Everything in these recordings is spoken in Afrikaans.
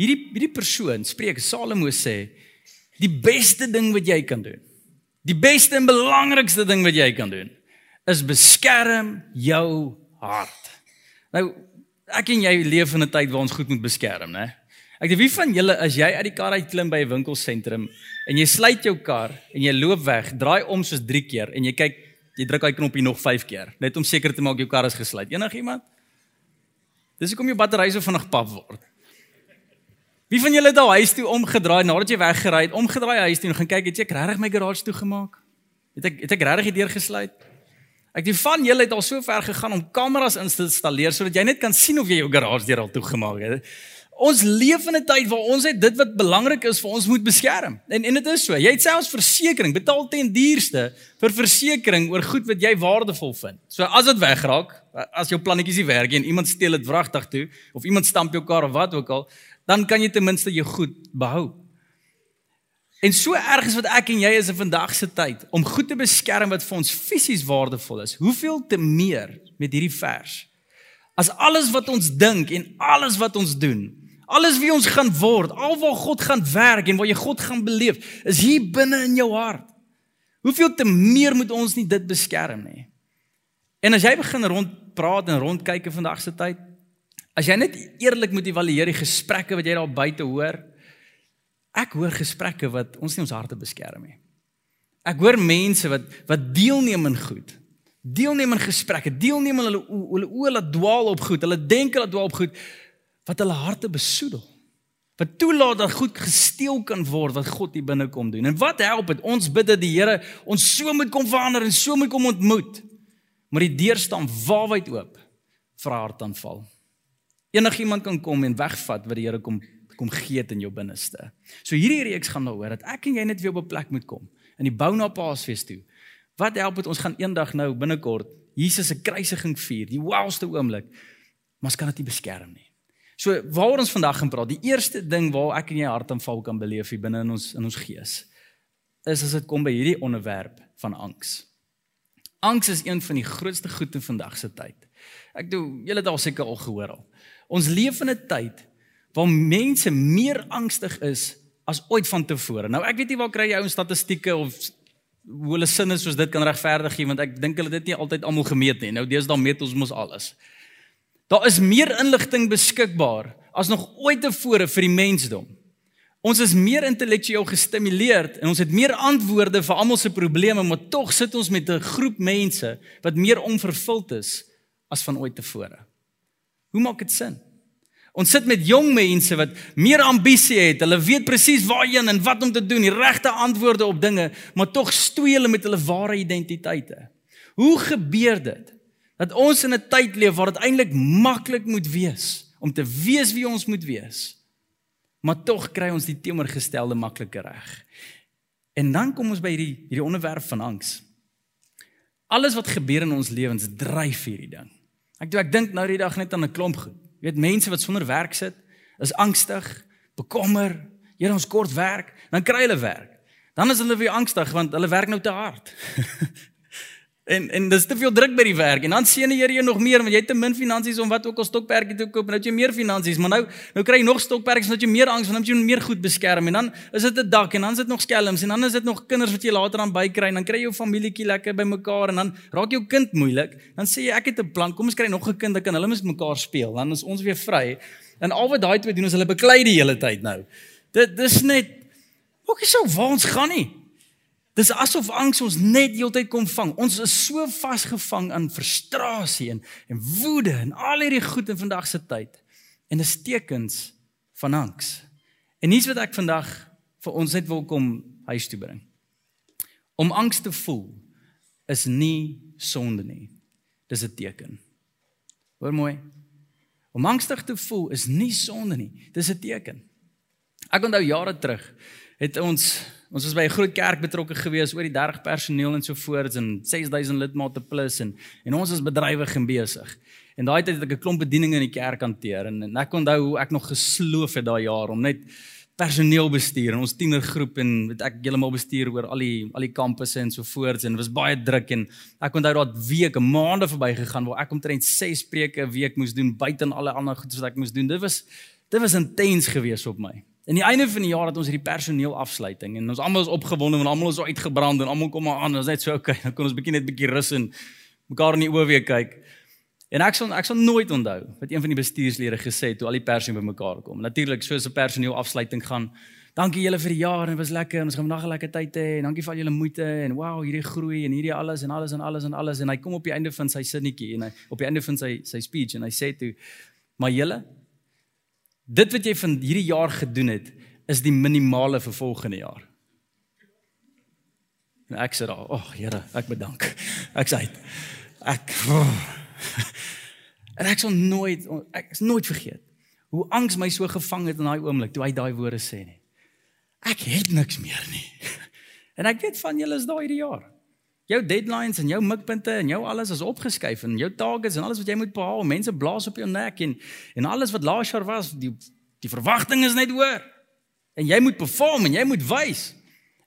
Hierdie hierdie persoon spreek Salomo sê die beste ding wat jy kan doen. Die beste en belangrikste ding wat jy kan doen is beskerm jou hart. Nou, ek en jy leef in 'n tyd waar ons goed moet beskerm, né? Ek weet wie van julle as jy uit die kar uit klim by 'n winkelsentrum en jy sluit jou kar en jy loop weg, draai om soos 3 keer en jy kyk, jy druk daai knoppie nog 5 keer net om seker te maak jou kar is gesluit. Enigiemand? Dis hoekom jou battery so vinnig pap word. Wie van julle het al huis toe omgedraai nadat jy weggery het, omgedraai huis toe en gaan kyk, het jy regtig my garage toegemaak? Het ek het ek regtig die deur gesluit? Ek die van julle het al so ver gegaan om kameras in te installeer sodat jy net kan sien of jy jou garage deur al toegemaak het. Ons leef in 'n tyd waar ons net dit wat belangrik is vir ons moet beskerm. En en dit is so. Jy het selfs versekerings, betaal ten duurste vir versekerings oor goed wat jy waardevol vind. So as dit wegraak, as jou plannetjies nie werk nie en iemand steel dit wragtig toe of iemand stamp jou kar of wat ook al, dan kan jy ten minste jou goed behou. En so erg is wat ek en jy is in vandag se tyd om goed te beskerm wat vir ons fisies waardevol is. Hoeveel te meer met hierdie vers. As alles wat ons dink en alles wat ons doen, alles wie ons gaan word, alwaar God gaan werk en waar jy God gaan beleef, is hier binne in jou hart. Hoeveel te meer moet ons nie dit beskerm nie. En as jy begin rondpraat en rondkyk in vandag se tyd, as jy net eerlik moet evalueer die gesprekke wat jy daar buite hoor, Ek hoor gesprekke wat ons nie ons harte beskerm nie. Ek hoor mense wat wat deelneem in goed. Deelneem in gesprekke, deelneem hulle hulle oë laat dwaal op goed. Hulle dink hulle dwaal op goed wat hulle harte besoedel. Wat toelaat dat goed gesteel kan word wat God hier binne kom doen. En wat help dit? Ons bid dat die Here ons so moet kom verander en so moet kom ontmoet. Maar die deur staan waawyd oop vir hartaanval. Enigiemand kan kom en wegvat wat die Here kom kom gee in jou binneste. So hierdie reeks gaan daaroor dat ek en jy net weer op 'n plek moet kom in die bou na Paasfees toe. Wat help dit ons gaan eendag nou binnekort Jesus se kruisiging vier, die wildste oomblik. Maar ons kan dit nie beskerm nie. So waaroor ons vandag gaan praat, die eerste ding waar ek en jy hartaanval kan beleef hier binne in ons in ons gees is as dit kom by hierdie onderwerp van angs. Angs is een van die grootste goed in vandag se tyd. Ek doen julle het al seker al gehoor al. Ons leef in 'n tyd waar mense meer angstig is as ooit vantevore. Nou ek weet nie waar kry jy ou statistieke of hoe hulle sinne soos dit kan regverdig nie want ek dink hulle dit nie altyd almal gemeet nie. Nou deesdae meet ons mos alles. Daar is meer inligting beskikbaar as nog ooit tevore vir die mensdom. Ons is meer intellektueel gestimuleerd en ons het meer antwoorde vir almal se probleme, maar tog sit ons met 'n groep mense wat meer onvervuld is as van ooit tevore. Hoe maak dit sin? Ons sit met jong mense wat meer ambisie het. Hulle weet presies waarheen en wat om te doen, die regte antwoorde op dinge, maar tog stoei hulle met hulle ware identiteite. Hoe gebeur dit? Dat ons in 'n tyd leef waar dit eintlik maklik moet wees om te wees wie ons moet wees. Maar tog kry ons die teenoorgestelde makliker reg. En dan kom ons by hierdie hierdie onderwerp van angs. Alles wat gebeur in ons lewens dryf hierdie ding. Ek dink ek dink nou die dag net aan 'n klomp goed. Jy weet mense wat sonder werk sit, is angstig, bekommer, hier ons kort werk, dan kry hulle werk. Dan is hulle weer angstig want hulle werk nou te hard. En en dis te veel druk by die werk. En dan sien jy jou nog meer want jy het te min finansies om wat ook al stokperdjie te koop en nou het jy meer finansies. Maar nou nou kry jy nog stokperdjies want jy meer angs want dan moet jy meer goed beskerm. En dan is dit 'n dak en dan is dit nog skelms en dan is dit nog kinders wat jy later aan bykry en dan kry jy jou familietjie lekker by mekaar en dan raak jou kind moeilik. Dan sê jy ek het 'n plan kom ons kry nog 'n kind dan kan hulle met mekaar speel. Dan is ons weer vry. En al wat daai twee doen is hulle beklei die hele tyd nou. Dit dis net ook nie so waar ons gaan nie Dis asof angs ons net heeltyd kom vang. Ons is so vasgevang aan frustrasie en en woede en al hierdie goed in vandag se tyd. En dis tekens van angs. En hier's wat ek vandag vir ons net wil kom huis toe bring. Om angs te voel is nie sonde nie. Dis 'n teken. Hoor mooi. Om angstig te voel is nie sonde nie. Dis 'n teken. Ek onthou jare terug het ons ons was by 'n groot kerk betrokke gewees oor die 30 personeel en so voort en 6000 lidmate plus en en ons is bedrywig en besig. En daai tyd het ek 'n klomp bedieninge in die kerk hanteer en, en ek onthou hoe ek nog gesloof het daai jaar om net personeel bestuur en ons tienergroep en weet ek heeltemal bestuur oor al die al die kampusse en so voorts en was baie druk en ek onthou dat weke, maande verbygegaan waar ek omtrent 6 preke 'n week moes doen buite en alle ander goed wat ek moes doen. Dit was dit was intens geweest op my. En die einde van die jaar het ons hierdie personeel afsluiting en ons almal is opgewonde en almal is so uitgebrand en almal kom maar aan. Ons net so okay, dan kon ons bietjie net bietjie rus en mekaar in die oë weer kyk. En ek sal ek sal nooit onthou wat een van die bestuurslede gesê het toe al die personeel bymekaar kom. Natuurlik soos 'n personeel afsluiting gaan. Dankie julle vir die jaar en dit was lekker en ons gaan vandag 'n lekker tyd hê en dankie vir al julle moeite en wow, hierdie groei en hierdie alles en alles en alles en alles en hy kom op die einde van sy sinnetjie en hy op die einde van sy sy speech en hy sê toe maar julle dit wat jy van hierdie jaar gedoen het is die minimale vir volgende jaar. En ek sê daar, "Ag oh, Here, ek bedank." Ek sê ek oh. en ek sal nooit ek is nooit vergeet hoe angs my so gevang het in daai oomblik toe hy daai woorde sê nie. Ek het niks meer nie. En ek weet van julle is daai hierdie jaar. Jou deadlines en jou mikpunte en jou alles is opgeskuif en jou targets en alles wat jy moet behaal, mense blaas op jou nek en en alles wat laas jaar was, die die verwagting is net hoër. En jy moet perform en jy moet wys.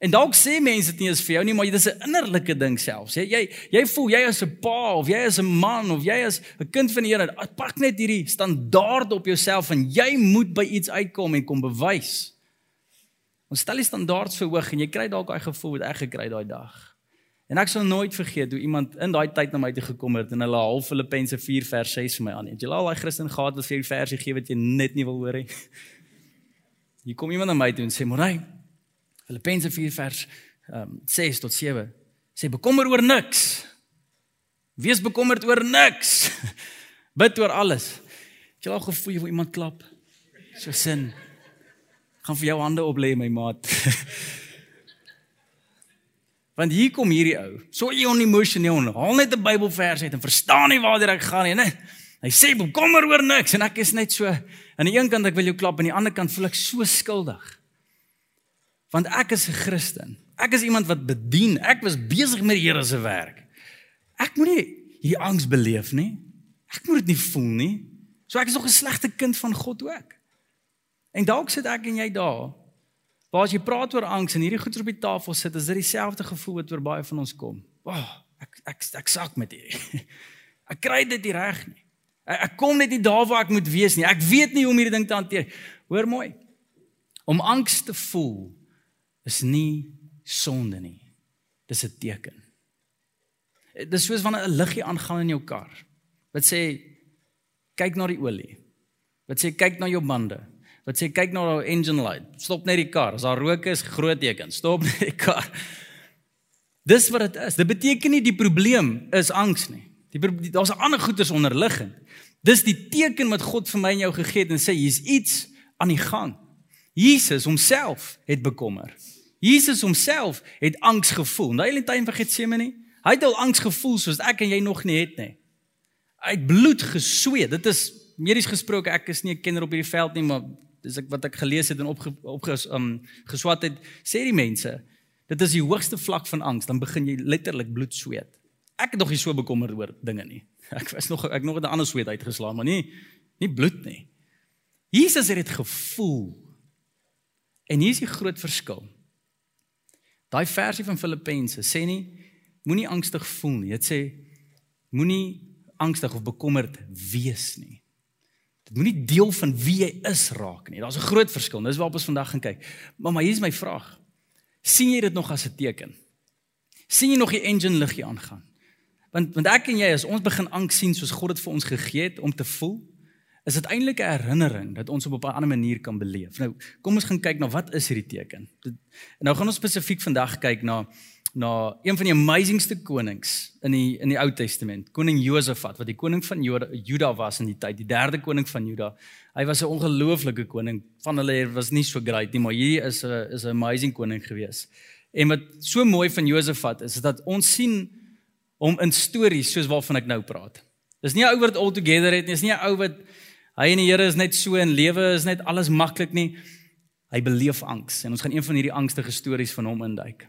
En dalk sê mense dit nie is vir jou nie, maar dit is 'n innerlike ding selfs. Jy jy jy voel jy is 'n pa of jy is 'n man of jy is 'n kind van die Here. Pak net hierdie standaard op jouself en jy moet by iets uitkom en kom bewys. Ons stel die standaard so hoog en jy kry dalk daai gevoel wat ek gekry daai dag. En ek sal nooit vergeet hoe iemand in daai tyd na my toe gekom het en hulle half Filippense 4 vers 6 vir my aan. Het jy al daai Christen gehad wat vir die versie gee wat jy net nie wil hoor nie? Hier kom iemand na my toe en sê, "Morai, Filippense 4 vers um, 6 tot 7 sê bekommer oor niks. Wees bekommerd oor niks. Bid oor alles. Het jy al gevoel wil iemand klap? So sin. Gaan vir jou hande op lê my maat. Want hier kom hierdie ou. So emosioneel. Haal net 'n Bybelvers uit en verstaan nie waar dit gaan nie, né? Hy sê bekommer oor niks en ek is net so aan die een kant ek wil jou klap en aan die ander kant voel ek so skuldig want ek is 'n Christen. Ek is iemand wat bedien. Ek was besig met die Here se werk. Ek moet nie hierdie angs beleef nie. Ek moet dit nie voel nie. So ek is nog 'n slegte kind van God ook. En dalk sit ek en jy daar. Waar as jy praat oor angs en hierdie goeie op die tafel sit, is dit dieselfde gevoel wat oor baie van ons kom. Wag, oh, ek ek ek sak met hierdie. Ek kry dit nie reg nie. Ek, ek kom net nie daar waar ek moet wees nie. Ek weet nie hoe om hierdie ding te hanteer. Hoor mooi. Om angs te voel is nie sonde nie. Dis 'n teken. Dis soos wanneer 'n liggie aangaan in jou kar. Wat sê kyk na die olie. Wat sê kyk na jou bande. Wat sê kyk na jou engine light. Stop net die kar. As daar rook is, groot teken. Stop net die kar. Dis wat dit is. Dit beteken nie die probleem is angs nie. Die daar's 'n ander goeters onderliggend. Dis die teken wat God vir my en jou gegee het en sê hier's iets aan die gang. Jesus homself het bekommer. Jesus homself het angs gevoel. Nou hele tyd van Getsemane, hy het al angs gevoel soos ek en jy nog nie het nie. Hy het bloed gesweet. Dit is medies gesproke, ek is nie 'n kenner op hierdie veld nie, maar dis ek wat ek gelees het en op op um, geswat het, sê die mense, dit is die hoogste vlak van angs, dan begin jy letterlik bloed sweet. Ek het nog nie so bekommerd oor dinge nie. Ek was nog ek nog 'n ander sweet uitgeslaan, maar nie nie bloed nie. Jesus het dit gevoel. En hier is die groot verskil. Daai versie van Filippense sê nie moenie angstig voel nie. Dit sê moenie angstig of bekommerd wees nie. Dit moenie deel van wie jy is raak nie. Daar's 'n groot verskil. Dis waarop ons vandag gaan kyk. Maar maar hier is my vraag. sien jy dit nog as 'n teken? sien jy nog die engine liggie aangaan? Want want ek en jy as ons begin angs sien soos God dit vir ons gegee het om te voel, is dit eintlik 'n herinnering dat ons op 'n ander manier kan beleef. Nou, kom ons gaan kyk na wat is hierdie teken. Dit, nou gaan ons spesifiek vandag kyk na na een van die amazingste konings in die in die Ou Testament, koning Josafat, wat die koning van Juda, Juda was in die tyd, die derde koning van Juda. Hy was 'n ongelooflike koning. Van hulle was nie so great nie, maar hier is 'n is 'n amazing koning gewees. En wat so mooi van Josafat is, is dat ons sien hom in stories soos waarvan ek nou praat. Dis nie 'n ou wat all together het nie, dis nie 'n ou wat Hy en die Here is net so in lewe is net alles maklik nie. hy beleef angs en ons gaan een van hierdie angstige stories van hom induik.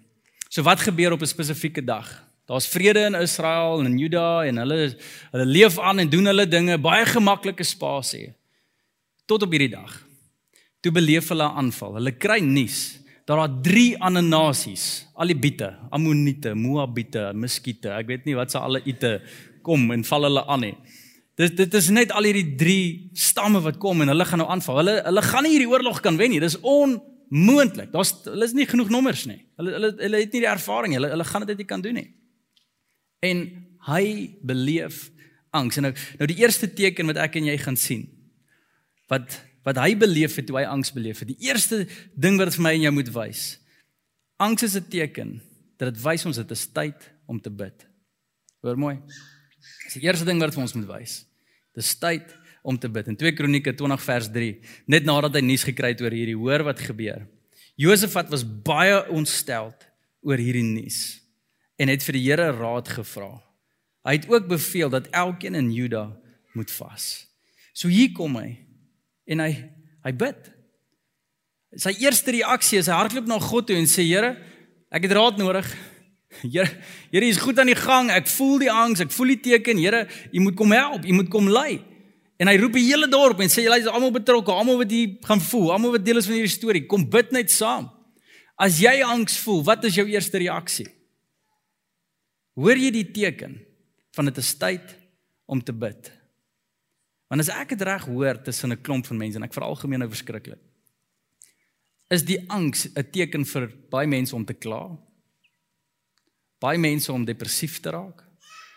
So wat gebeur op 'n spesifieke dag? Daar's vrede in Israel en in Juda en hulle hulle leef aan en doen hulle dinge baie gemaklike spasie. Tot op hierdie dag. Toe beleef hulle 'n aanval. Hulle kry nuus dat daar drie ander nasies, Alibite, Ammoniete, Moabite, Muskiete, ek weet nie wat se alle ite kom en val hulle aan nie. Dit dit is net al hierdie drie stamme wat kom en hulle gaan nou aanval. Hulle hulle gaan nie hierdie oorlog kan wen nie. Dis onmoontlik. Daar's hulle is nie genoeg nommers nie. Hulle hulle hulle het nie die ervaring nie. Hulle hulle gaan dit net nie kan doen nie. En hy beleef angs. En nou nou die eerste teken wat ek en jy gaan sien wat wat hy beleef het toe hy angs beleef het. Die eerste ding wat vir my en jou moet wys. Angs is 'n teken dat dit wys ons dit is tyd om te bid. Hoor mooi. Dis die eerste ding wat vir ons moet wys. Dis tyd om te bid. In 2 Kronieke 20 vers 3, net nadat hy nuus gekry het oor hierdie, hoor wat gebeur. Josafat was baie ontsteld oor hierdie nuus en het vir die Here raad gevra. Hy het ook beveel dat elkeen in Juda moet vas. So hier kom hy en hy hy bid. Sy eerste reaksie is hy hardloop na God toe en sê Here, ek het raad nodig. Here, Here is goed aan die gang. Ek voel die angs, ek voel die teken. Here, U moet kom help, U moet kom lei. En hy roep die hele dorp en sê julle is almal betrokke, almal wat hier gaan voel, almal wat deel is van hierdie storie, kom bid net saam. As jy angs voel, wat is jou eerste reaksie? Hoor jy die teken van dit is tyd om te bid? Want as ek dit reg hoor tussen 'n klomp van mense en ek veral gemeen nou verskriklik. Is die angs 'n teken vir baie mense om te kla? Baie mense om depressief te raak?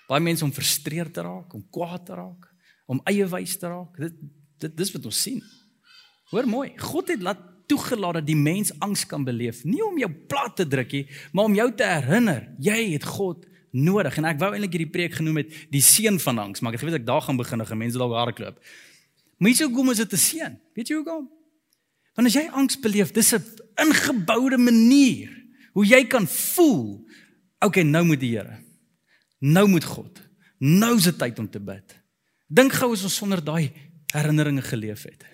Baie mense om frustreerd te raak, om kwaad te raak, om eie wys te raak? Dit dit dis wat ons sien. Hoor mooi, God het laat toegelaat dat die mens angs kan beleef, nie om jou plat te druk nie, maar om jou te herinner, jy het God nodig en ek wou eintlik hierdie preek genoem het die seën van angs, maar ek het geweet ek daar gaan begin en mense dalk daar klop. Maar hoe kom is dit 'n seën? Weet jy hoekom? Want as jy angs beleef, dis 'n ingeboude manier hoe jy kan voel. Okay, nou moet die Here. Nou moet God. Nou is dit tyd om te bid. Dink gou as ons sonder daai herinneringe geleef het.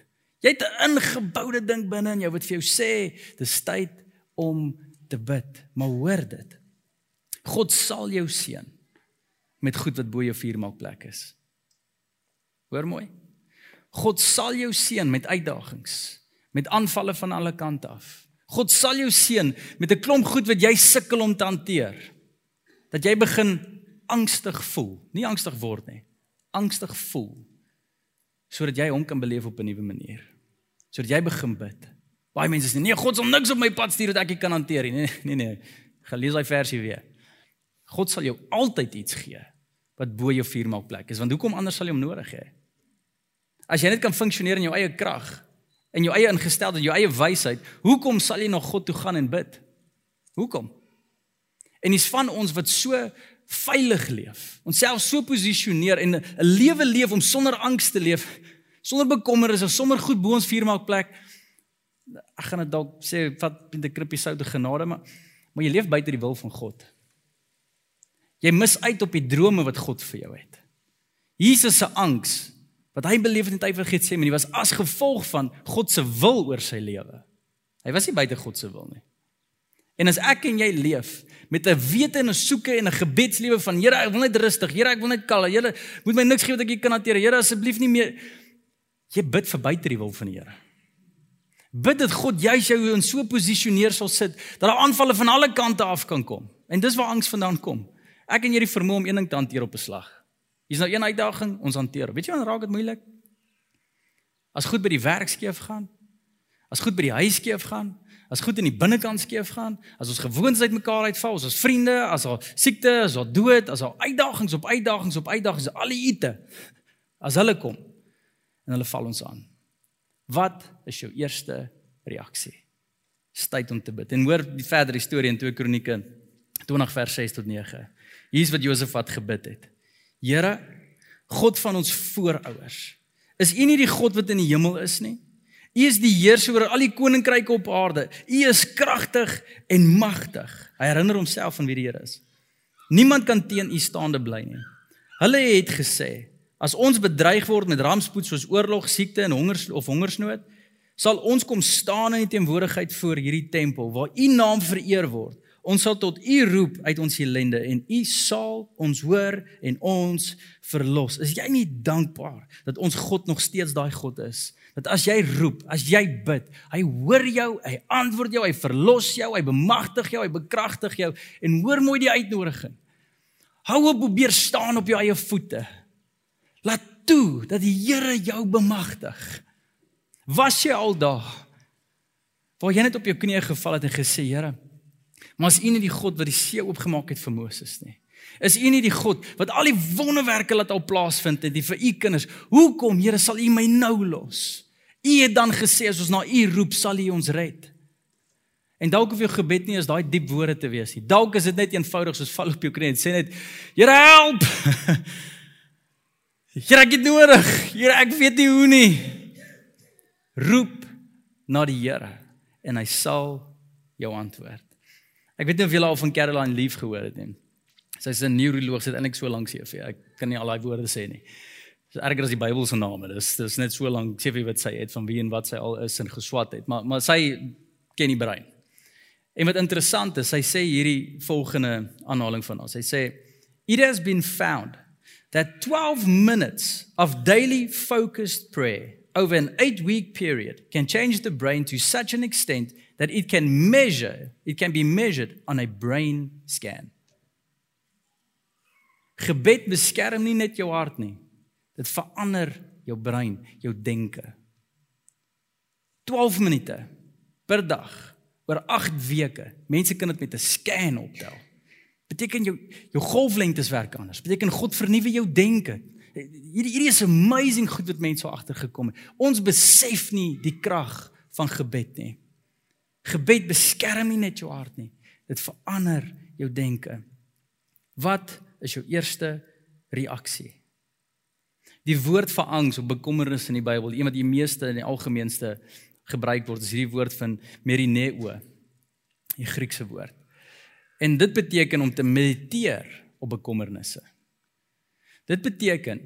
Jy het 'n ingeboude ding binne in jou wat vir jou sê dis tyd om te bid. Maar hoor dit. God sal jou seën met goed wat bo jou vuurmaakplek is. Hoor mooi. God sal jou seën met uitdagings, met aanvalle van alle kante af. God sal jou seën met 'n klomp goed wat jy sukkel om te hanteer. Dat jy begin angstig voel, nie angstig word nie. Angstig voel sodat jy hom kan beleef op 'n nuwe manier. Sodat jy begin bid. Baie mense sê nee, God sal niks op my pad stuur wat ek nie kan hanteer nie. Nee, nee, nee. Gelees daai versie weer. God sal jou altyd iets gee wat bo jou vuurmaakplek is, want hoekom anders sal jy hom nodig hê? As jy net kan funksioneer in jou eie krag, in jou eie ingesteldheid, jou eie wysheid, hoekom sal jy nog God toe gaan en bid? Hoekom? En dis van ons wat so veilig leef, onsself so posisioneer en 'n lewe leef om sonder angs te leef, sonder bekommernisse, sonder goed bo ons vuurmaakplek. Ek gaan dit dalk sê wat 'n krippie soute genade, maar maar jy leef buite die wil van God. Jy mis uit op die drome wat God vir jou het. Jesus se angs wat hy beleef het in tyd van Getsemane was as gevolg van God se wil oor sy lewe. Hy was nie buite God se wil nie. En as ek en jy leef met 'n wete en 'n soeke en 'n gebedslewe van Here, ek wil net rustig, Here, ek wil net kalm. Here, moet my niks gee wat ek nie kan hanteer. Here, asseblief nie meer jy bid vir buite die wil van die Here. Bid dat God juis jou in so 'n posisioneer sal sit dat daar aanvalle van alle kante af kan kom. En dis waar angs vandaan kom. Ek en jy het die vermoë om een ding te hanteer op 'n slag. Hier's nou een uitdaging, ons hanteer. Weet jy wanneer raak dit moeilik? As goed by die werk skeef gaan, as goed by die huis skeef gaan, as goed in die binnekant skeef gaan, as ons gewoontes uitmekaar uitval, as ons vriende, as al siekte, as al dood, as al uitdagings op uitdagings op uitdagings, al die ite. As hulle kom en hulle val ons aan. Wat is jou eerste reaksie? Tyd om te bid. En hoor die verdere storie in 2 Kronieke 20 vers 6 tot 9. Hier's wat Josafat gebid het. Here, God van ons voorouers, is U nie die God wat in die hemel is nie? U is die heerser oor al die koninkryke op aarde. U is kragtig en magtig. Hy herinner homself van wie die Here is. Niemand kan teen U staande bly nie. Hulle het gesê, as ons bedreig word met rampspoed soos oorlog, siekte en hongers of hongersnood, sal ons kom staan in die teenwoordigheid voor hierdie tempel waar u naam vereer word. Ons sal tot u roep uit ons ellende en u sal ons hoor en ons verlos. Is jy nie dankbaar dat ons God nog steeds daai God is? Dat as jy roep, as jy bid, hy hoor jou, hy antwoord jou, hy verlos jou, hy bemagtig jou, hy bekragtig jou en hoor mooi die uitnodiging. Hou op probeer staan op jou eie voete. Laat toe dat die Here jou bemagtig. Was jy al daar waar jy net op jou knieë geval het en gesê, Here, maar is U nie die God wat die see oopgemaak het vir Moses nie? Is U nie die God wat al die wonderwerke laat al plaasvind het vir U kinders? Hoekom, Here, sal U my nou los? U het dan gesê as ons na U roep, sal U ons red. En dalk of jou gebed nie is daai diep woorde te wees nie. Dalk is dit net eenvoudig soos val op jou knie en sê net, Here, help. Here, ek het nodig. Here, ek weet nie hoe nie roep na die Here en hy sal jou antwoord. Ek weet nie of julle al van Caroline Leaf gehoor het nie. Sy's 'n neuroloog, sy het eintlik so lank CV. Ek kan nie al daai woorde sê nie. Dis erger as die Bybel se name. Dis dis net so lank CV wat sy het van wie en wat sy al is en geswat het. Maar maar sy ken die brein. En wat interessant is, sy sê hierdie volgende aanhaling van haar. Sy sê it has been found that 12 minutes of daily focused prayer over an eight week period can change the brain to such an extent that it can measure, it can be measured on a brain scan. Gebed beskerm nie net jou hart nie. Dit verander jou brein, jou denke. 12 minute per dag oor 8 weke. Mense kan dit met 'n scan optel. Beteken jou jou golflengtes werk anders. Beteken God vernuwe jou denke. Hierdie hierdie is amazing goed wat mense agtergekom het. Ons besef nie die krag van gebed nie. Gebed beskerm nie net jou hart nie. Dit verander jou denke. Wat is jou eerste reaksie? Die woord vir angs of bekommernis in die Bybel, een wat die meeste in die algemeenste gebruik word, is hierdie woord van merineo, die Griekse woord. En dit beteken om te mediteer op bekommernisse. Dit beteken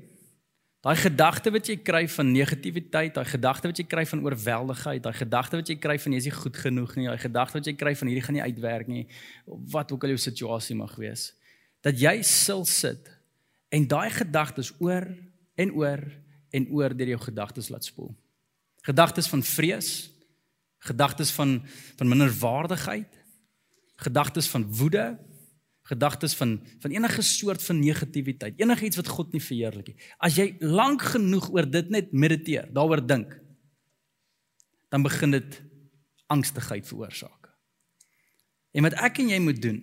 daai gedagte wat jy kry van negativiteit, daai gedagte wat jy kry van oorweldigheid, daai gedagte wat jy kry van jy is nie goed genoeg nie, daai gedagte wat jy kry van hierdie gaan nie uitwerk nie, wat ook al jou situasie mag wees. Dat jy sil sit en daai gedagtes oor en oor en oor deur jou gedagtes laat spoel. Gedagtes van vrees, gedagtes van van minderwaardigheid, gedagtes van woede, gedagtes van van enige soort van negativiteit, enigiets wat God nie verheerlik nie. As jy lank genoeg oor dit net mediteer, daaroor dink, dan begin dit angstigheid veroorsaak. En wat ek en jy moet doen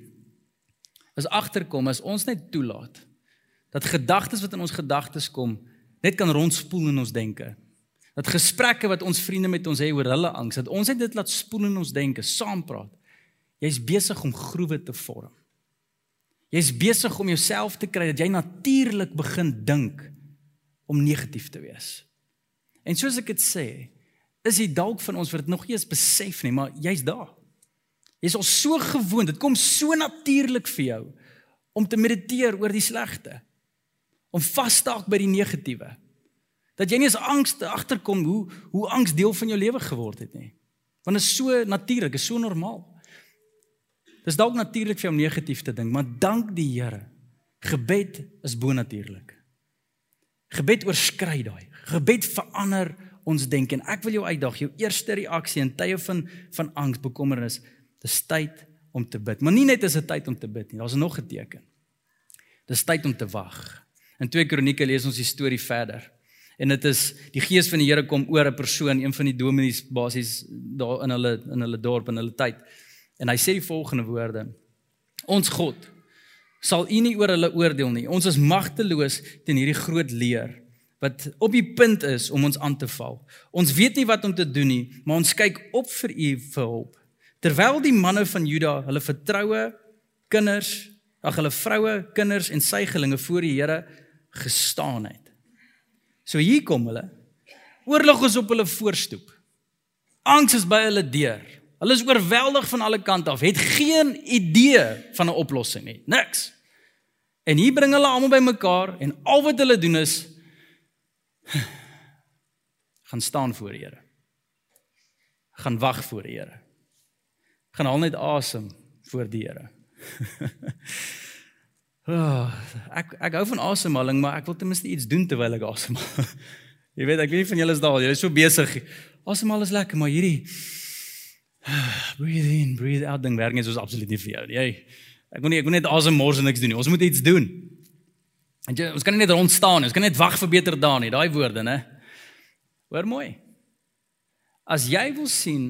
is agterkom as ons net toelaat dat gedagtes wat in ons gedagtes kom net kan rondspoel in ons denke. Dat gesprekke wat ons vriende met ons hê oor hulle angs, dat ons net dit laat spoel in ons denke, saam praat. Jy's besig om groewe te vorm. Jy's besig om jouself te kry dat jy natuurlik begin dink om negatief te wees. En soos ek dit sê, is dit dalk van ons wat dit nog nie eens besef nie, maar jy's daar. Jy's al so gewoond, dit kom so natuurlik vir jou om te mediteer oor die slegte. Om vas te staak by die negatiewe. Dat jy nie eens angs agterkom hoe hoe angs deel van jou lewe geword het nie. Want dit is so natuurlik, is so normaal. Dis dalk natuurlik vir jou negatief te dink, maar dank die Here. Gebed is bonatuurlik. Gebed oorskry daai. Gebed verander ons denke en ek wil jou uitdaag, jou eerste reaksie in tye van van angs, bekommernis, dis tyd om te bid. Maar nie net is dit tyd om te bid nie, daar's nog 'n teken. Dis tyd om te wag. In 2 Kronieke lees ons die storie verder. En dit is die gees van die Here kom oor 'n persoon, een van die dominees basies daar in hulle in hulle dorp en hulle tyd. En hy sê die volgende woorde: Ons God sal U nie oor hulle oordeel nie. Ons is magteloos teen hierdie groot leer wat op die punt is om ons aan te val. Ons weet nie wat om te doen nie, maar ons kyk op vir U vir hulp. Terwyl die manne van Juda hulle vertroue kinders, ag hulle vroue, kinders en suigelinge voor die Here gestaan het. So hier kom hulle. Oorlog is op hulle voorstoep. Angs is by hulle deur. Hulle is oorweldig van alle kante af, het geen idee van 'n oplossing nie. Niks. En hier bring hulle almal bymekaar en al wat hulle doen is gaan staan voor die Here. gaan wag voor die Here. Gaan haal net asem voor die Here. oh, ek ek hou van asemhaling, maar ek wil ten minste iets doen terwyl ek asemhaal. Jy weet, ek weet nie van julle is daar, julle is so besig. Asemhaal is lekker, maar hierdie breathe in, breathe out ding werk net soos absoluut nie vir jou. Jy ek moet nie ek moet net asemhaal en niks doen nie. Ons moet iets doen. En jy, ons kan nie net rond staan nie. Ons kan net wag vir beter dae nie. Daai woorde, né? Hoor mooi. As jy wil sien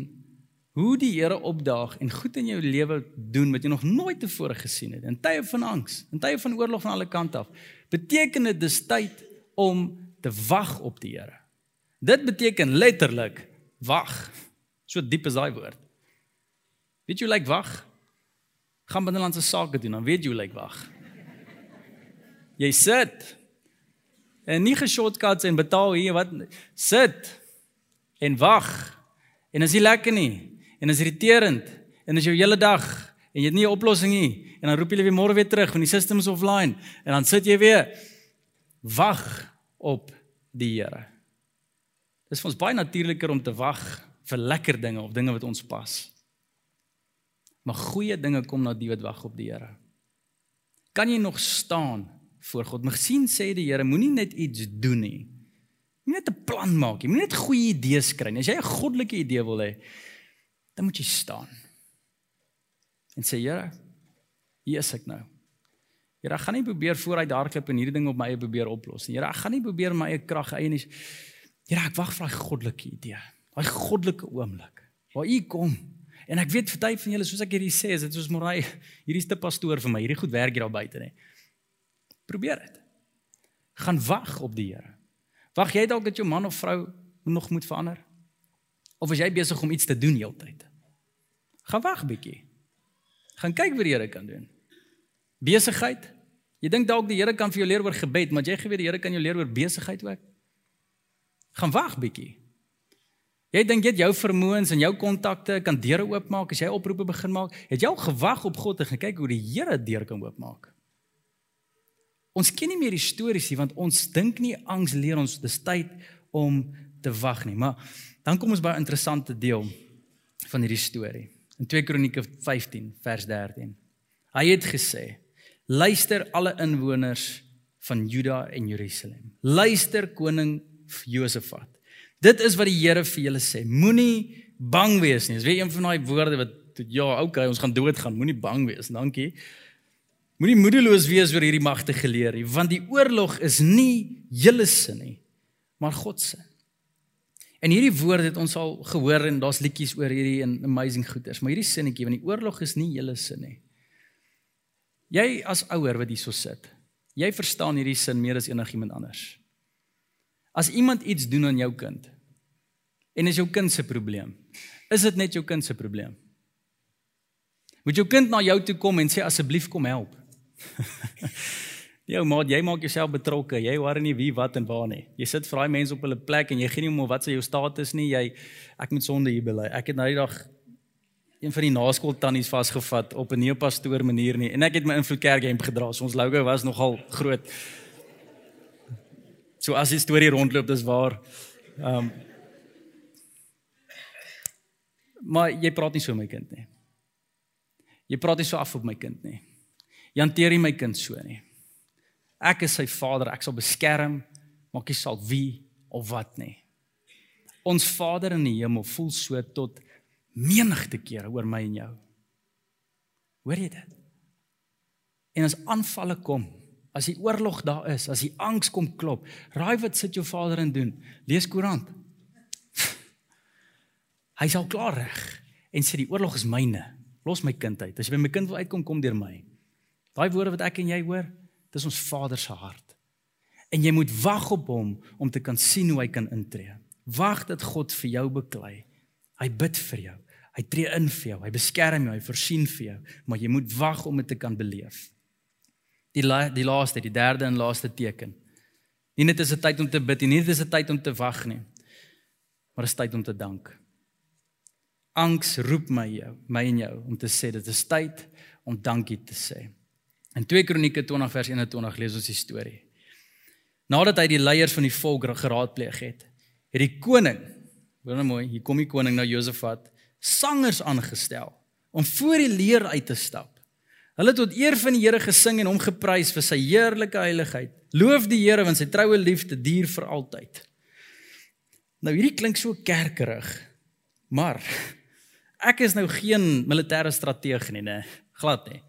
hoe die Here opdaag en goed in jou lewe doen wat jy nog nooit tevore gesien het in tye van angs, in tye van oorlog van alle kante af, beteken dit dis tyd om te wag op die Here. Dit beteken letterlik wag. So diep is daai woord. Weet jy hoe lyk wag? Gaan binnelandse sake doen, dan weet jy hoe lyk wag. Jy sit en nie ge-shortcuts en betaal hier wat sit en wag. En as jy lekker nie en is irriterend en as jou hele dag en jy het nie 'n oplossing nie en dan roep jy weer môre weer terug van die system is offline en dan sit jy weer wag op die Here. Dis vir ons baie natuurliker om te wag vir lekker dinge of dinge wat ons pas. Maar goeie dinge kom na die wat wag op die Here. Kan jy nog staan voor God? Mag sien sê die Here, moenie net iets doen nie. Moenie net 'n plan maak nie. Moenie net goeie idees kry nie. As jy 'n goddelike idee wil hê, dan moet jy staan. En sê, Here, hier is ek nou. Here, ek gaan nie probeer vooruit hardloop en hierdie ding op my eie probeer oplos nie. Here, ek gaan nie probeer my eie krag eie nie. Here, ek wag vir daai goddelike idee. Daai goddelike oomblik waar U kom. En ek weet party van julle soos ek hierdie sê, is dit soos Morai, hierdie is te pastoor vir my. Hierdie goed werk hier daar buite nê. Probeer dit. Gaan wag op die Here. Wag jy dalk dat jou man of vrou nog moet verander? Of is jy besig om iets te doen heeltyd? Gaan wag bietjie. Gaan kyk wat die Here kan doen. Besigheid. Jy dink dalk die Here kan vir jou leer oor gebed, maar jy geweet die Here kan jou leer oor besigheid ook. Gaan wag bietjie. Jy dink jy het jou vermoëns en jou kontakte kan deure oopmaak as jy oproepe begin maak. Het jy al gewag op God en gekyk hoe die Here deur kan oopmaak? Ons ken nie meer die stories nie want ons dink nie angs leer ons dis tyd om te wag nie. Maar dan kom ons by 'n interessante deel van hierdie storie. In 2 Kronieke 15 vers 13. Hy het gesê: "Luister alle inwoners van Juda en Jerusalem. Luister koning Josafat. Dit is wat die Here vir julle sê. Moenie bang wees nie. Dis weer een van daai woorde wat ja, okay, ons gaan doodgaan. Moenie bang wees. Dankie. Moenie moedeloos wees oor hierdie magte geleer nie, want die oorlog is nie julle sin nie, maar God se. En hierdie woorde het ons al gehoor en daar's liedjies oor hierdie en amazing goeders, maar hierdie sinnetjie, want die oorlog is nie julle sin nie. Jy as ouer wat hierso sit, jy verstaan hierdie sin meer as enigiemand anders. As iemand iets doen aan jou kind en is jou kind se probleem, is dit net jou kind se probleem. Moet jou kind na jou toe kom en sê asseblief kom help. Jou maat, jy maak jouself betrokke. Jy hoor nie wie wat en waar nie. Jy sit vir daai mense op hulle plek en jy gee nie om wat se jou status nie. Jy ek moet sonde hier bely. Ek het nou die dag een van die naskool tannies vasgevat op 'n neopastoor manier nie en ek het my invloed kerk hemp gedra. So ons logo was nogal groot. So as die storie rondloop, dis waar. Ehm um, Maar jy praat nie so met my kind nie. Jy praat nie so af op my kind nie. Jy hanteer nie my kind so nie. Ek is sy vader, ek sal beskerm, maak nie saak wie of wat nie. Ons Vader in die hemel voel so tot menigte kere oor my en jou. Hoor jy dit? En as aanvalle kom, as die oorlog daar is, as die angs kom klop, raai wat sit jou vader in doen? Lees koerant. Hy sal klaar reg en sê die oorlog is myne. Los my kind uit. As jy by my kind wil uitkom, kom deur my. Daai woorde wat ek en jy hoor, dis ons Vader se hart. En jy moet wag op hom om te kan sien hoe hy kan intree. Wag dat God vir jou beklei. Hy bid vir jou. Hy tree in vir jou. Hy beskerm jou, hy voorsien vir jou, maar jy moet wag om dit te kan beleef. Die la, die laaste, die derde en laaste teken. Nie net is dit tyd om te bid nie, nie dit is dit tyd om te wag nie. Maar dit is tyd om te dank. Angs roep my jou, my en jou om te sê dit is tyd om dankie te sê. In 2 Kronieke 20 vers 21 lees ons die storie. Nadat hy die leiers van die volk geraadpleeg het, het die koning Hoor nou mooi, hier kom die koning nou Josafat, sangers aangestel om voor die leer uit te stap. Hulle het tot eer van die Here gesing en hom geprys vir sy heerlike heiligheid. Loof die Here want sy troue liefde duur vir altyd. Nou hierdie klink so kerkerig. Maar ek is nou geen militêre strateeg nie, né? Glad nie.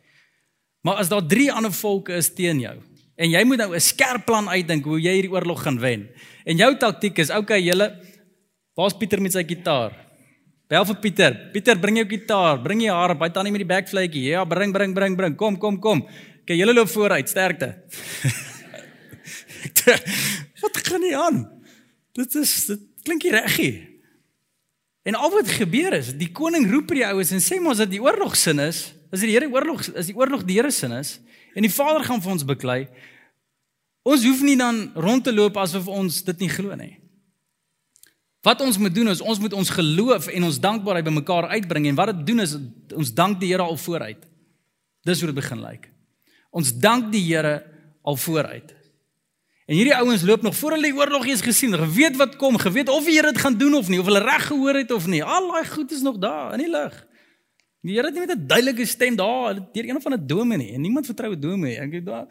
Maar as daar 3 ander volke is teen jou en jy moet nou 'n skerp plan uitdink hoe jy hierdie oorlog gaan wen. En jou taktik is, okay, julle waar's Pieter met sy gitaar? Bel vir Pieter. Pieter, bring jou gitaar, bring jy harp, hy tannie met die backfluitjie. Ja, bring, bring, bring, bring. Kom, kom, kom. Okay, julle loop vooruit, sterkte. wat gaan nie aan? Dit is dit klink nie reg nie. En al wat gebeur is, die koning roep die oues en sê mos dat die oorlog sin is, as die Here oorlog is die oorlog die Here sin is en die Vader gaan vir ons beklei. Ons hoef nie dan rond te loop asof ons dit nie glo nie. Wat ons moet doen is ons moet ons geloof en ons dankbaarheid bymekaar uitbring en wat dit doen is ons dank die Here al vooruit. Dis hoe dit begin lyk. Ons dank die Here al vooruit. En hierdie ouens loop nog voor hulle die oorlog eens gesien, geweet wat kom, geweet of die Here dit gaan doen of nie, of hulle reg gehoor het of nie. Al daai goed is nog daar in die lug. Die Here het nie met 'n duidelike stem daar deur een van 'n dominee en niemand vertrou 'n dominee. Ek het daar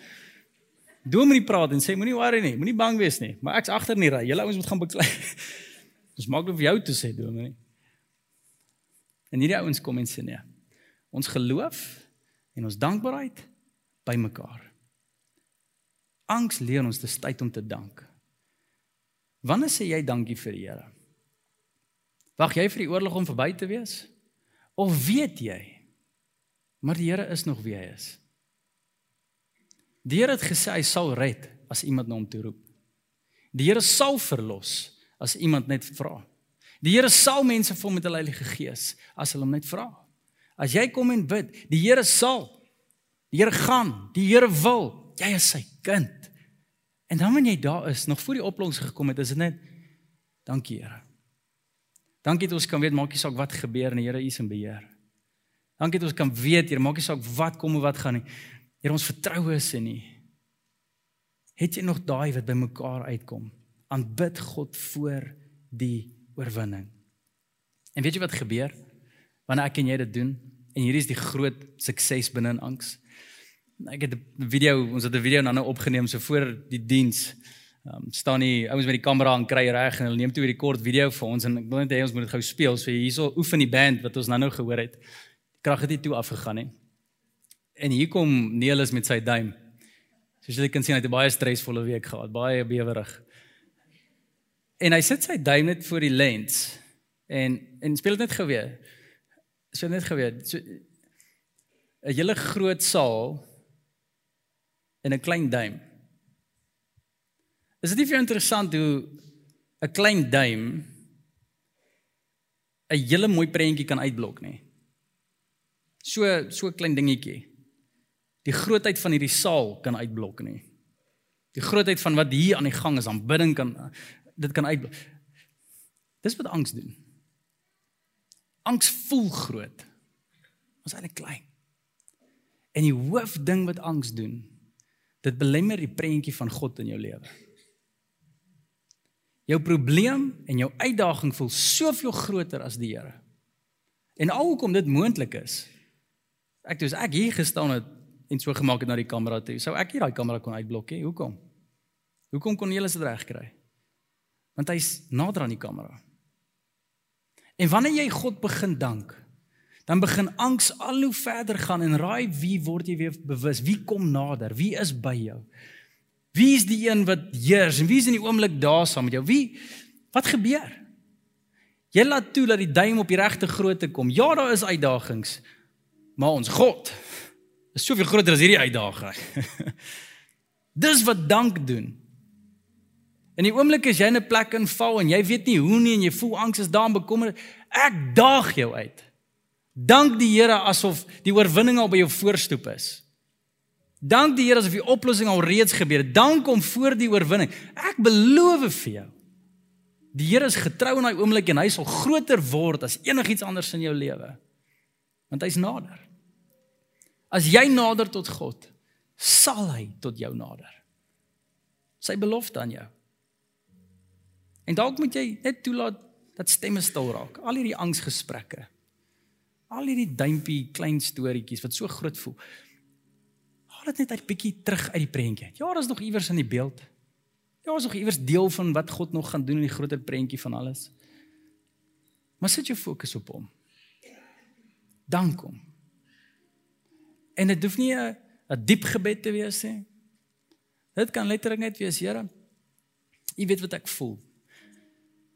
dominee praat en sê moenie worry nie, moenie bang wees nie, maar ek's agter in die ry. Julle ouens moet gaan beklei. Dis maak vir jou te sê dominee. En hierdie ouens kom en sê nee. Ons geloof en ons dankbaarheid bymekaar. Angs leer ons dis tyd om te dank. Wanneer sê jy dankie vir die Here? Wag jy vir die oorlog om verby te wees? Of weet jy maar die Here is nog wie hy is? Die Here het gesê hy sal red as iemand na hom toe roep. Die Here sal verlos as iemand net vra. Die Here sal mense vul met die Heilige Gees as hulle hom net vra. As jy kom en bid, die Here sal. Die Here gaan, die Here wil. Jy is sy kind. En dan wanneer jy daar is, nog voor die oplossing gekom het, is dit net dankie Here. Dankie dat ons kan weet maakie saak wat gebeur en die Here is in beheer. Dankie dat ons kan weet, Here, maakie saak wat kom en wat gaan nie. Here, ons vertrou is in U. Het jy nog daai wat by mekaar uitkom? Aanbid God voor die oorwinning. En weet jy wat gebeur wanneer ek en jy dit doen? En hier is die groot sukses binne in angs. Ek het 'n video, ons het 'n video nou nou opgeneem so voor die diens. Ehm um, staan die ouens met die kamera en kry reg en hulle neem toe hierdie kort video vir ons en ek wil net hê ons moet dit gou speel. So hierso oefen die band wat ons nou nou gehoor het. Die krag het nie toe afgegaan nie. En hier kom Neelis met sy duim. Soos jy kan sien, hy het 'n baie stresvolle week gehad, baie bewerig. En hy sit sy duim net voor die lens en en speel dit net gou weer. So net gou weer. So 'n hele groot saal en 'n klein duim. Is dit nie vir jou interessant hoe 'n klein duim 'n hele mooi prentjie kan uitblok nie? So so klein dingetjie. Die grootheid van hierdie saal kan uitblok nie. Die grootheid van wat hier aan die gang is, aanbidding kan dit kan uitblok. Dis wat angs doen. Angs voel groot. Ons is eintlik klein. En die hoofding wat angs doen, Dit belemmer die prentjie van God in jou lewe. Jou probleem en jou uitdaging voel soveel groter as die Here. En alhoekom dit moontlik is. Ek toe as ek hier gestaan het en so gemaak het na die kamera toe, sou ek hier daai kamera kon uitblok hê. Hoekom? Hoekom kon jy dit reg kry? Want hy's nader aan die kamera. En wanneer jy God begin dank, dan begin angs al hoe verder gaan en raai wie word jy weer bewus? Wie kom nader? Wie is by jou? Wie is die een wat heers en wie is in die oomblik daar saam met jou? Wie wat gebeur? Jy laat toe dat die duim op die regte grootte kom. Ja, daar is uitdagings. Maar ons God is soveel groter as hierdie uitdaging. Dis wat dank doen. In die oomblik as jy in 'n plek inval en jy weet nie hoe nie en jy voel angs is daar en bekommerd, ek daag jou uit. Dank die Here asof die oorwinning al by jou voorstoep is. Dank die Here asof die oplossing al reeds gebeur het. Dank hom vir die oorwinning. Ek beloof vir jou. Die Here is getrou in daai oomblik en hy sal groter word as enigiets anders in jou lewe. Want hy's nader. As jy nader tot God, sal hy tot jou nader. Sy belofte aan jou. En dalk moet jy net toelaat Dat stemme stil raak. Al hierdie angsgesprekke. Al hierdie duimpie klein storieetjies wat so groot voel. Haal dit net uit bietjie terug uit die prentjie. Ja, daar's nog iewers in die beeld. Ja, daar's nog iewers deel van wat God nog gaan doen in die groter prentjie van alles. Maar sit jou fokus op hom. Dank hom. En dit hoef nie 'n diep gebed te wees nie. Dit kan letterlik net wees, Here. U weet wat ek voel.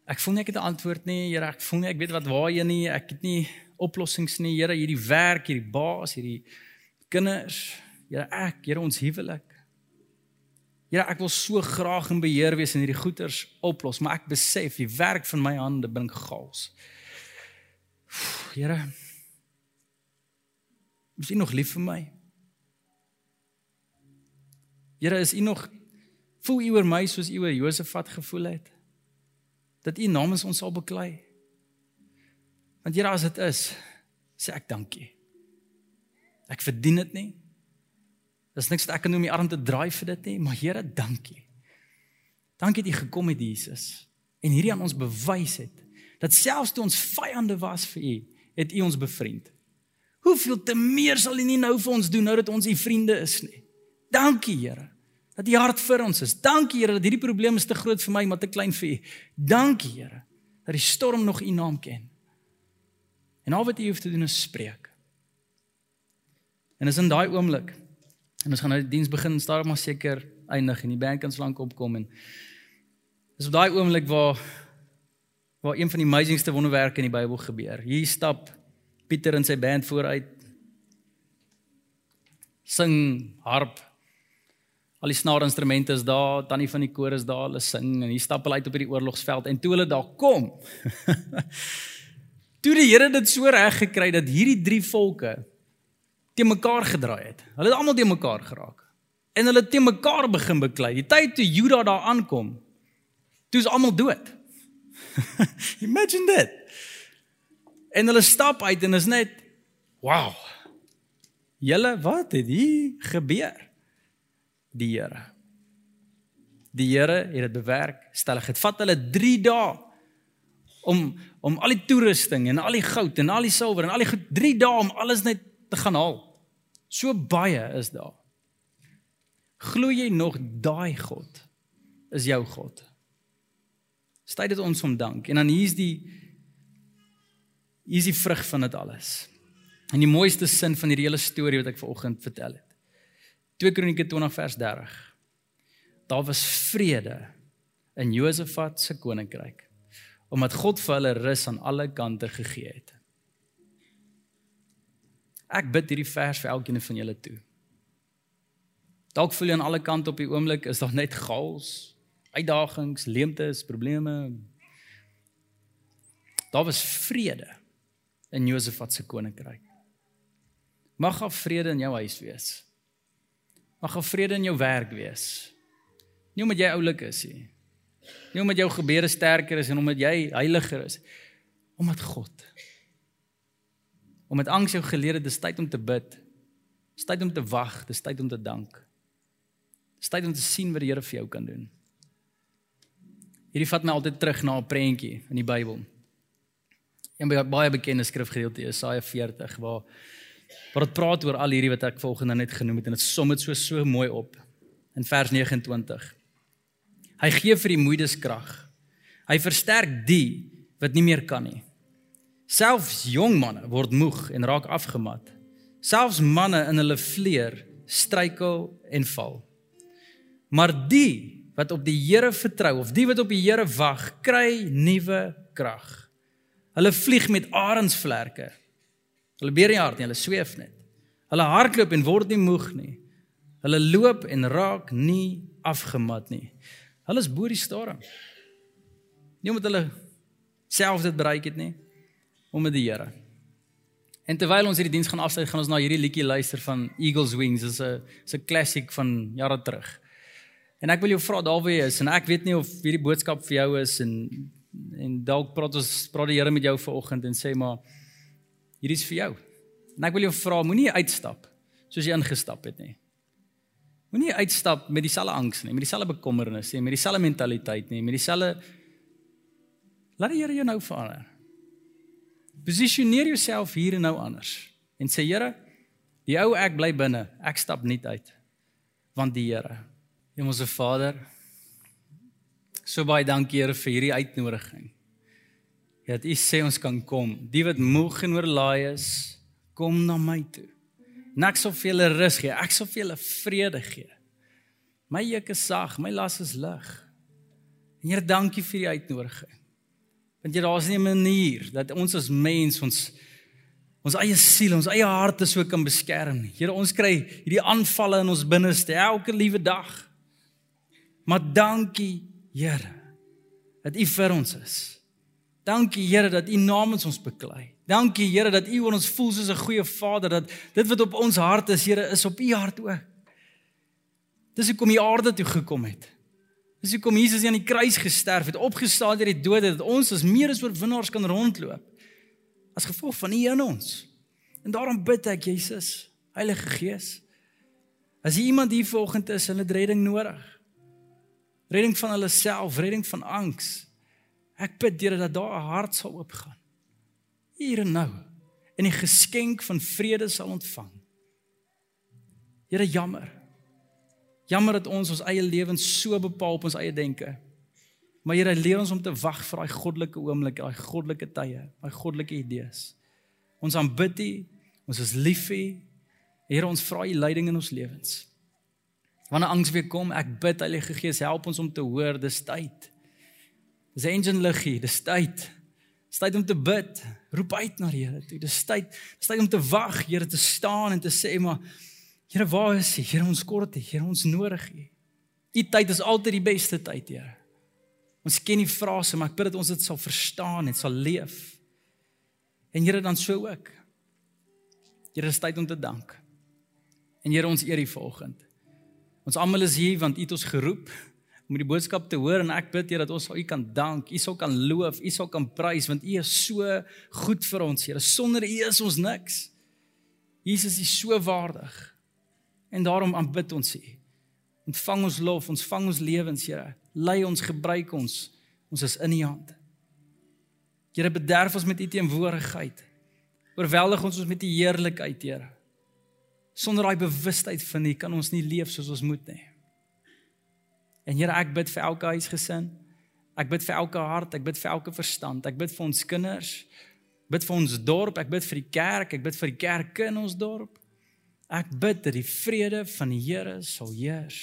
Ek voel nie ek het 'n antwoord nie, Here. Ek voel nie ek weet wat waarheen nie. Ek het nie oplossings nie, Here. Hierdie werk, hierdie baas, hierdie kinders, Here, ek, Here ons huwelik. Here, ek wil so graag in beheer wees en hierdie goeters oplos, maar ek besef die werk van my hande bring chaos. Here, is U nog lief vir my? Here, is U nog voel U oor my soos U oor Josafat gevoel het? Dat U namens ons sal beklei? Want Here, as dit is, sê ek dankie. Ek verdien dit nie. Dis niks wat ek kan doen om my arm te draai vir dit nie, maar Here, dankie. Dankie dat U gekom het Jesus en hierdie aan ons bewys het dat selfs toe ons vyande was vir U, het U ons bevriend. Hoeveel te meer sal U nie nou vir ons doen nou dat ons U vriende is nie. Dankie Here dat U hart vir ons is. Dankie Here dat hierdie probleem is te groot vir my maar te klein vir U. Dankie Here dat die storm nog U naam ken. En al wat U hoef te doen is spreek. En is in daai oomblik en ons gaan nou die diens begin stadig maar seker eindig en die band kan slank opkom en dis op daai oomblik waar waar een van die amazingste wonderwerke in die Bybel gebeur. Hier stap Pieter en sy band vooruit. Sing harp. Al die snaarinstrumente is daar, tannie van die koor is daar, hulle sing en hier stap hulle uit op hierdie oorlogsveld en toe hulle daar kom. toe die Here dit so reg gekry dat hierdie drie volke te mekaar gedraai het. Hulle het almal te mekaar geraak. En hulle te mekaar begin beklei. Die tyd toe Juda daar aankom, toe is almal dood. Imagine dit. En hulle stap uit en is net wow. Julle, wat het hier gebeur? Die Here. Die Here het dit bewerk. Stellig, dit vat hulle 3 dae om om al die toerusting en al die goud en al die silwer en al die 3 dae om alles net te gaan haal. So baie is daar. Glo jy nog daai God is jou God? Stay dit ons om dank. En dan hier's die hier's die vrug van dit alles. En die mooiste sin van hierdie hele storie wat ek vanoggend vertel het. 2 Kronieke 20 vers 30. Daar was vrede in Josafat se koninkryk omdat God vir hulle rus aan alle kante gegee het. Ek bid hierdie vers vir elkeen van julle toe. Dalk voel jy aan alle kante op die oomblik is daar net chaos, uitdagings, leemtes, probleme. Daar was vrede in Josafat se koninkryk. Mag daar vrede in jou huis wees. Mag daar vrede in jou werk wees. Nie omdat jy oulik is nie. Nie omdat jou gebede sterker is en omdat jy heiliger is. Omdat God. Omdat angs jou geleer het dis tyd om te bid. Dis tyd om te wag, dis tyd om te dank. Dis tyd om te sien wat die Here vir jou kan doen. Hierdie vat my altyd terug na 'n prentjie in die Bybel. 'n Baie bekende skrifgedeelte Jesaja 40 waar waar dit praat oor al hierdie wat ek volgende net genoem het en dit som dit so so mooi op in vers 29. Hy gee vir die moeides krag. Hy versterk die wat nie meer kan nie. Selfs jong manne word moeg en raak afgemat. Selfs manne in hulle vleer struikel en val. Maar die wat op die Here vertrou of die wat op die Here wag, kry nuwe krag. Hulle vlieg met arensvlerke. Hulle beer nie hard nie, hulle sweef net. Hulle hardloop en word nie moeg nie. Hulle loop en raak nie afgemat nie. Hulle is bo die storm. Nie omdat hulle self dit bereik het nie, om met die Here. En terwyl ons hierdie diens gaan afsluit, gaan ons na hierdie liedjie luister van Eagles Wings. Dit is 'n 'n klassiek van jare terug. En ek wil jou vra daar waar jy is en ek weet nie of hierdie boodskap vir jou is en en dalk praat ons praat die Here met jou vanoggend en sê maar hierdie is vir jou. En ek wil jou vra moenie uitstap soos jy ingestap het nie. Moenie uitstap met dieselfde angs nie, met dieselfde bekommernis nie, met dieselfde mentaliteit nie, met dieselfde Laat die Here jou nou verander. Posisioneer jouself hier en nou anders en sê Here, die ou ek bly binne. Ek stap nie uit want die Here, Hemelse Vader, so baie dankie Here vir hierdie uitnodiging. Dat U sê ons kan kom. Die wat moeg en oorlaai is, kom na my toe. En ek sal vir julle rus gee. Ek sal vir julle vrede gee. My juk is sag, my las is lig. En Here, dankie vir die uitnodiging. Want jy daar's nie 'n manier dat ons as mens ons ons eie siel, ons eie harte so kan beskerm nie. Here, ons kry hierdie aanvalle in ons binneste elke liewe dag. Maar dankie, Here, dat U vir ons is. Dankie Here dat U namens ons beklei. Dankie Here dat U oor ons voel soos 'n goeie Vader dat dit wat op ons hart is, Here, is op U hart ook. Dis hoekom U aarde toe gekom het. Dis hoekom Jesus aan die kruis gesterf het, opgestaan uit die dood dat ons as meer as oorwinnaars kan rondloop as gevolg van U in ons. En daarom bid ek Jesus, Heilige Gees, as iemand hier vanoggend is en 'n redding nodig. Redding van hulle self, redding van angs. Ek bid Here dat daar 'n hart sal oopgaan. Hier en nou en 'n geskenk van vrede sal ontvang. Here jammer. Jammer dat ons ons eie lewens so bepaal op ons eie denke. Maar Here, leer ons om te wag vir daai goddelike oomblik, daai goddelike tye, daai goddelike idees. Ons aanbid U, ons is lief vir U. Here, ons vra U leiding in ons lewens. Wanneer angs weer kom, ek bid Heilige Gees, help ons om te hoor, dis tyd. Dis engine liggie, dis tyd. Dis tyd om te bid. Roep uit na die Here toe. Dis tyd, dis tyd om te wag, Here, te staan en te sê maar Here, waar is U? Here, ons kort U. Here, ons nodig U. U tyd is altyd die beste tyd, Here. Ons ken die frase, maar ek bid dat ons dit sal verstaan en sal leef. En Here, dan so ook. Here, is tyd om te dank. En Here, ons eer U vanoggend. Ons almal is hier want U het ons geroep om die boodskap te hoor en ek bid Here dat ons U kan dank, U sal kan loof, U sal kan prys want U is so goed vir ons, Here. Sonder U is ons niks. Jesus is so waardig. En daarom aanbid ons U. Ontvang ons lof, ons vang ons lewens, Here. Lei ons, gebruik ons. Ons is in U hand. Here, bederf ons met U teenwoordigheid. Oorweldig ons ons met U heerlikheid, Here. Sonder daai bewustheid van U kan ons nie leef soos ons moet nie. En Here, ek bid vir elke huisgesin. Ek bid vir elke hart, ek bid vir elke verstand. Ek bid vir ons kinders. Bid vir ons dorp, ek bid vir die kerk, ek bid vir die kerke in ons dorp. Ek bid dat die vrede van die Here sal heers.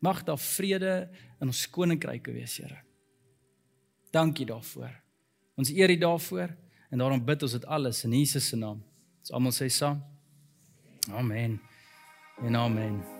Mag daar vrede in ons koninkryke wees, Here. Dankie daarvoor. Ons eer U daarvoor en daarom bid ons dit alles in Jesus se naam. Ons almal sê saam. Amen. En amen.